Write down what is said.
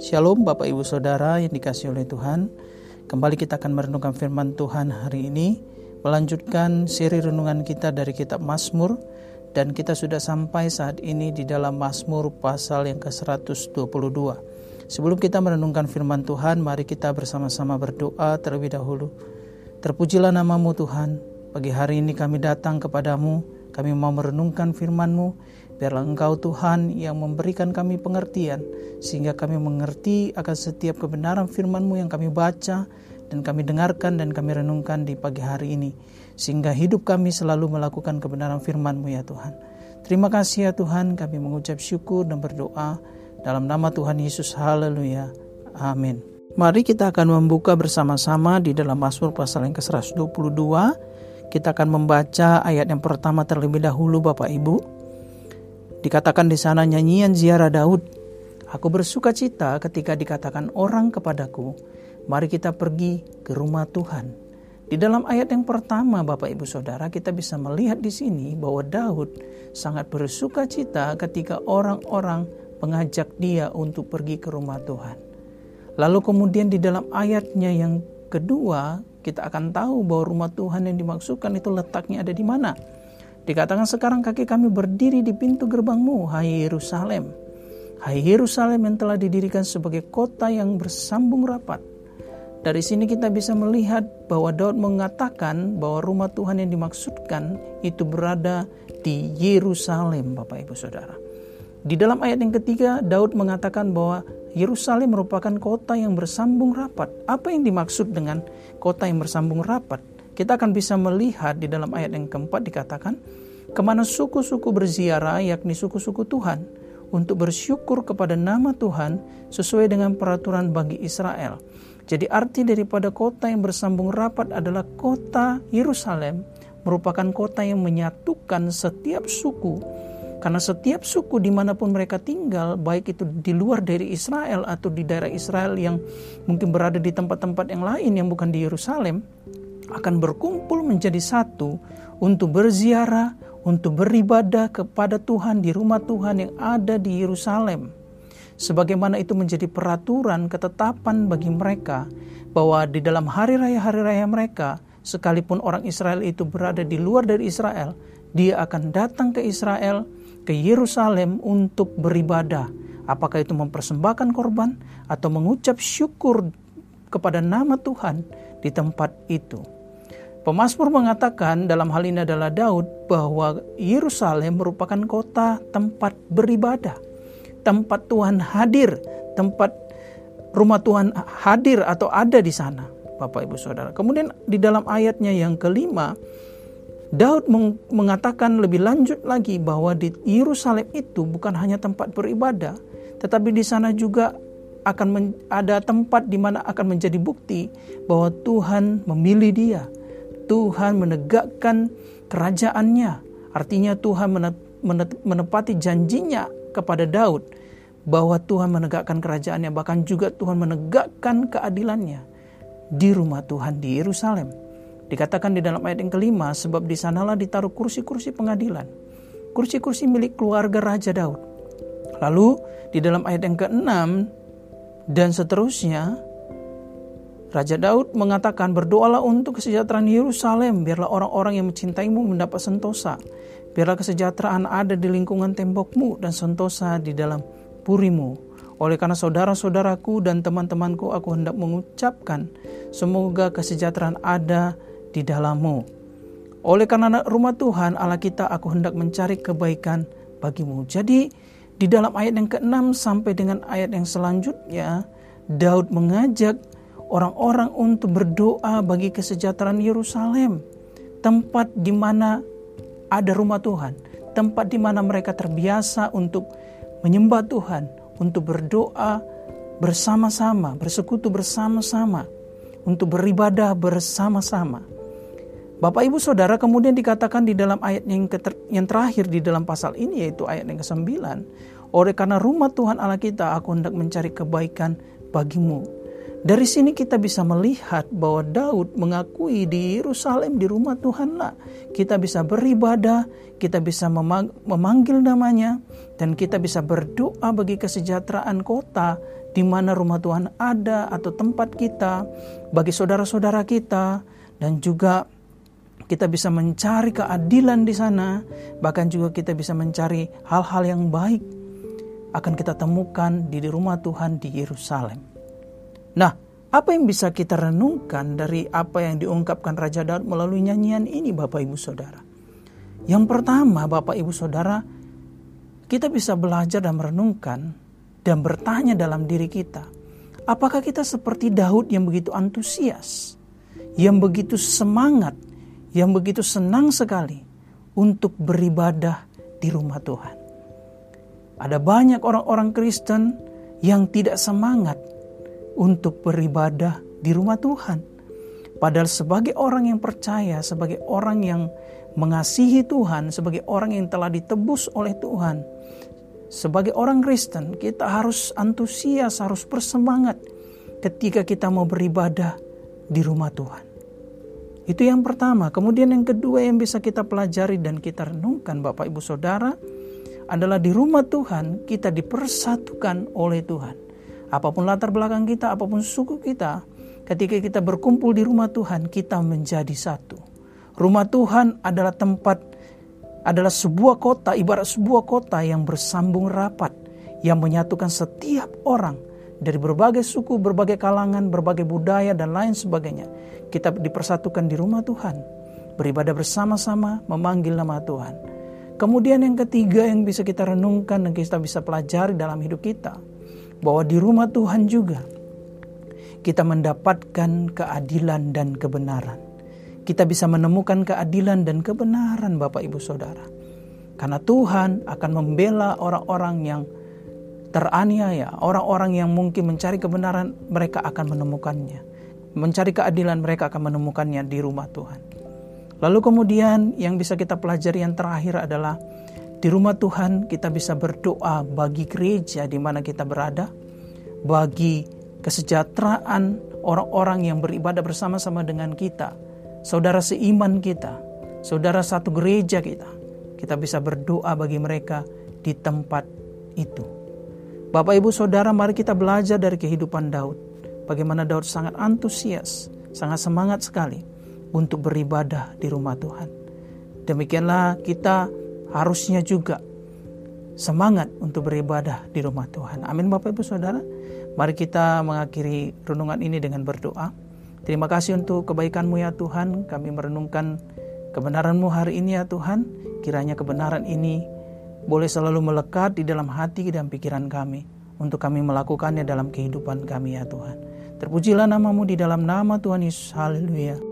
Shalom Bapak Ibu Saudara yang dikasih oleh Tuhan. Kembali kita akan merenungkan firman Tuhan hari ini Melanjutkan seri renungan kita dari kitab Mazmur Dan kita sudah sampai saat ini di dalam Mazmur pasal yang ke-122 Sebelum kita merenungkan firman Tuhan Mari kita bersama-sama berdoa terlebih dahulu. Terpujilah namamu Tuhan. Pagi hari ini kami datang kepadamu. Kami mau merenungkan firman-Mu Biarlah Engkau Tuhan yang memberikan kami pengertian sehingga kami mengerti akan setiap kebenaran firman-Mu yang kami baca dan kami dengarkan dan kami renungkan di pagi hari ini. Sehingga hidup kami selalu melakukan kebenaran firman-Mu ya Tuhan. Terima kasih ya Tuhan kami mengucap syukur dan berdoa dalam nama Tuhan Yesus. Haleluya. Amin. Mari kita akan membuka bersama-sama di dalam Mazmur pasal yang ke-122. Kita akan membaca ayat yang pertama terlebih dahulu Bapak Ibu. Dikatakan di sana nyanyian ziarah Daud. Aku bersuka cita ketika dikatakan orang kepadaku, mari kita pergi ke rumah Tuhan. Di dalam ayat yang pertama Bapak Ibu Saudara kita bisa melihat di sini bahwa Daud sangat bersuka cita ketika orang-orang mengajak dia untuk pergi ke rumah Tuhan. Lalu kemudian di dalam ayatnya yang kedua kita akan tahu bahwa rumah Tuhan yang dimaksudkan itu letaknya ada di mana. Dikatakan sekarang kaki kami berdiri di pintu gerbangmu, hai Yerusalem. Hai Yerusalem yang telah didirikan sebagai kota yang bersambung rapat. Dari sini kita bisa melihat bahwa Daud mengatakan bahwa rumah Tuhan yang dimaksudkan itu berada di Yerusalem, Bapak Ibu Saudara. Di dalam ayat yang ketiga, Daud mengatakan bahwa Yerusalem merupakan kota yang bersambung rapat. Apa yang dimaksud dengan kota yang bersambung rapat? Kita akan bisa melihat di dalam ayat yang keempat dikatakan, ke mana suku-suku berziarah yakni suku-suku Tuhan untuk bersyukur kepada nama Tuhan sesuai dengan peraturan bagi Israel. Jadi arti daripada kota yang bersambung rapat adalah kota Yerusalem merupakan kota yang menyatukan setiap suku karena setiap suku di mana pun mereka tinggal, baik itu di luar dari Israel atau di daerah Israel yang mungkin berada di tempat-tempat yang lain yang bukan di Yerusalem, akan berkumpul menjadi satu untuk berziarah, untuk beribadah kepada Tuhan di rumah Tuhan yang ada di Yerusalem. Sebagaimana itu menjadi peraturan ketetapan bagi mereka bahwa di dalam hari raya-hari raya mereka, sekalipun orang Israel itu berada di luar dari Israel, dia akan datang ke Israel, ke Yerusalem untuk beribadah. Apakah itu mempersembahkan korban atau mengucap syukur kepada nama Tuhan di tempat itu. Pemasmur mengatakan dalam hal ini adalah Daud bahwa Yerusalem merupakan kota tempat beribadah, tempat Tuhan hadir, tempat rumah Tuhan hadir atau ada di sana, Bapak Ibu Saudara. Kemudian di dalam ayatnya yang kelima, Daud mengatakan lebih lanjut lagi bahwa di Yerusalem itu bukan hanya tempat beribadah, tetapi di sana juga akan ada tempat di mana akan menjadi bukti bahwa Tuhan memilih dia, Tuhan menegakkan kerajaannya. Artinya Tuhan menepati janjinya kepada Daud bahwa Tuhan menegakkan kerajaannya, bahkan juga Tuhan menegakkan keadilannya di rumah Tuhan di Yerusalem. Dikatakan di dalam ayat yang kelima, sebab di sanalah ditaruh kursi-kursi pengadilan. Kursi-kursi milik keluarga Raja Daud. Lalu di dalam ayat yang keenam dan seterusnya, Raja Daud mengatakan, berdoalah untuk kesejahteraan Yerusalem, biarlah orang-orang yang mencintaimu mendapat sentosa. Biarlah kesejahteraan ada di lingkungan tembokmu dan sentosa di dalam purimu. Oleh karena saudara-saudaraku dan teman-temanku aku hendak mengucapkan, semoga kesejahteraan ada di dalammu. Oleh karena rumah Tuhan Allah kita aku hendak mencari kebaikan bagimu. Jadi di dalam ayat yang ke-6 sampai dengan ayat yang selanjutnya, Daud mengajak orang-orang untuk berdoa bagi kesejahteraan Yerusalem, tempat di mana ada rumah Tuhan, tempat di mana mereka terbiasa untuk menyembah Tuhan, untuk berdoa bersama-sama, bersekutu bersama-sama, untuk beribadah bersama-sama. Bapak Ibu Saudara kemudian dikatakan di dalam ayat yang, yang terakhir di dalam pasal ini yaitu ayat yang ke-9. Oleh karena rumah Tuhan Allah kita aku hendak mencari kebaikan bagimu Dari sini kita bisa melihat bahwa Daud mengakui di Yerusalem di rumah Tuhanlah kita bisa beribadah, kita bisa memanggil namanya dan kita bisa berdoa bagi kesejahteraan kota di mana rumah Tuhan ada atau tempat kita, bagi saudara-saudara kita dan juga kita bisa mencari keadilan di sana, bahkan juga kita bisa mencari hal-hal yang baik akan kita temukan di rumah Tuhan di Yerusalem. Nah, apa yang bisa kita renungkan dari apa yang diungkapkan Raja Daud melalui nyanyian ini Bapak Ibu Saudara? Yang pertama Bapak Ibu Saudara, kita bisa belajar dan merenungkan dan bertanya dalam diri kita, apakah kita seperti Daud yang begitu antusias, yang begitu semangat, yang begitu senang sekali untuk beribadah di rumah Tuhan? Ada banyak orang-orang Kristen yang tidak semangat untuk beribadah di rumah Tuhan. Padahal sebagai orang yang percaya, sebagai orang yang mengasihi Tuhan, sebagai orang yang telah ditebus oleh Tuhan, sebagai orang Kristen, kita harus antusias, harus bersemangat ketika kita mau beribadah di rumah Tuhan. Itu yang pertama. Kemudian yang kedua yang bisa kita pelajari dan kita renungkan Bapak Ibu Saudara adalah di rumah Tuhan kita dipersatukan oleh Tuhan. Apa pun latar belakang kita, apa pun suku kita, ketika kita berkumpul di rumah Tuhan, kita menjadi satu. Rumah Tuhan adalah tempat, adalah sebuah kota, ibarat sebuah kota yang bersambung rapat, yang menyatukan setiap orang dari berbagai suku, berbagai kalangan, berbagai budaya, dan lain sebagainya. Kita dipersatukan di rumah Tuhan, beribadah bersama-sama, memanggil nama Tuhan. Kemudian yang ketiga yang bisa kita renungkan dan kita bisa pelajari dalam hidup kita bahwa di rumah Tuhan juga kita mendapatkan keadilan dan kebenaran. Kita bisa menemukan keadilan dan kebenaran Bapak Ibu Saudara. Karena Tuhan akan membela orang-orang yang teraniaya, orang-orang yang mungkin mencari kebenaran, mereka akan menemukannya. Mencari keadilan, mereka akan menemukannya di rumah Tuhan. Lalu kemudian yang bisa kita pelajari yang terakhir adalah di rumah Tuhan kita bisa berdoa bagi gereja di mana kita berada, bagi kesejahteraan orang-orang yang beribadah bersama-sama dengan kita, saudara seiman kita, saudara satu gereja kita. Kita bisa berdoa bagi mereka di tempat itu. Bapak Ibu Saudara, mari kita belajar dari kehidupan Daud. Bagaimana Daud sangat antusias, sangat semangat sekali untuk beribadah di rumah Tuhan. Demikianlah kita harusnya juga semangat untuk beribadah di rumah Tuhan. Amin Bapak Ibu Saudara. Mari kita mengakhiri renungan ini dengan berdoa. Terima kasih untuk kebaikanmu ya Tuhan. Kami merenungkan kebenaranmu hari ini ya Tuhan. Kiranya kebenaran ini boleh selalu melekat di dalam hati dan pikiran kami. Untuk kami melakukannya dalam kehidupan kami ya Tuhan. Terpujilah namamu di dalam nama Tuhan Yesus. Haleluya.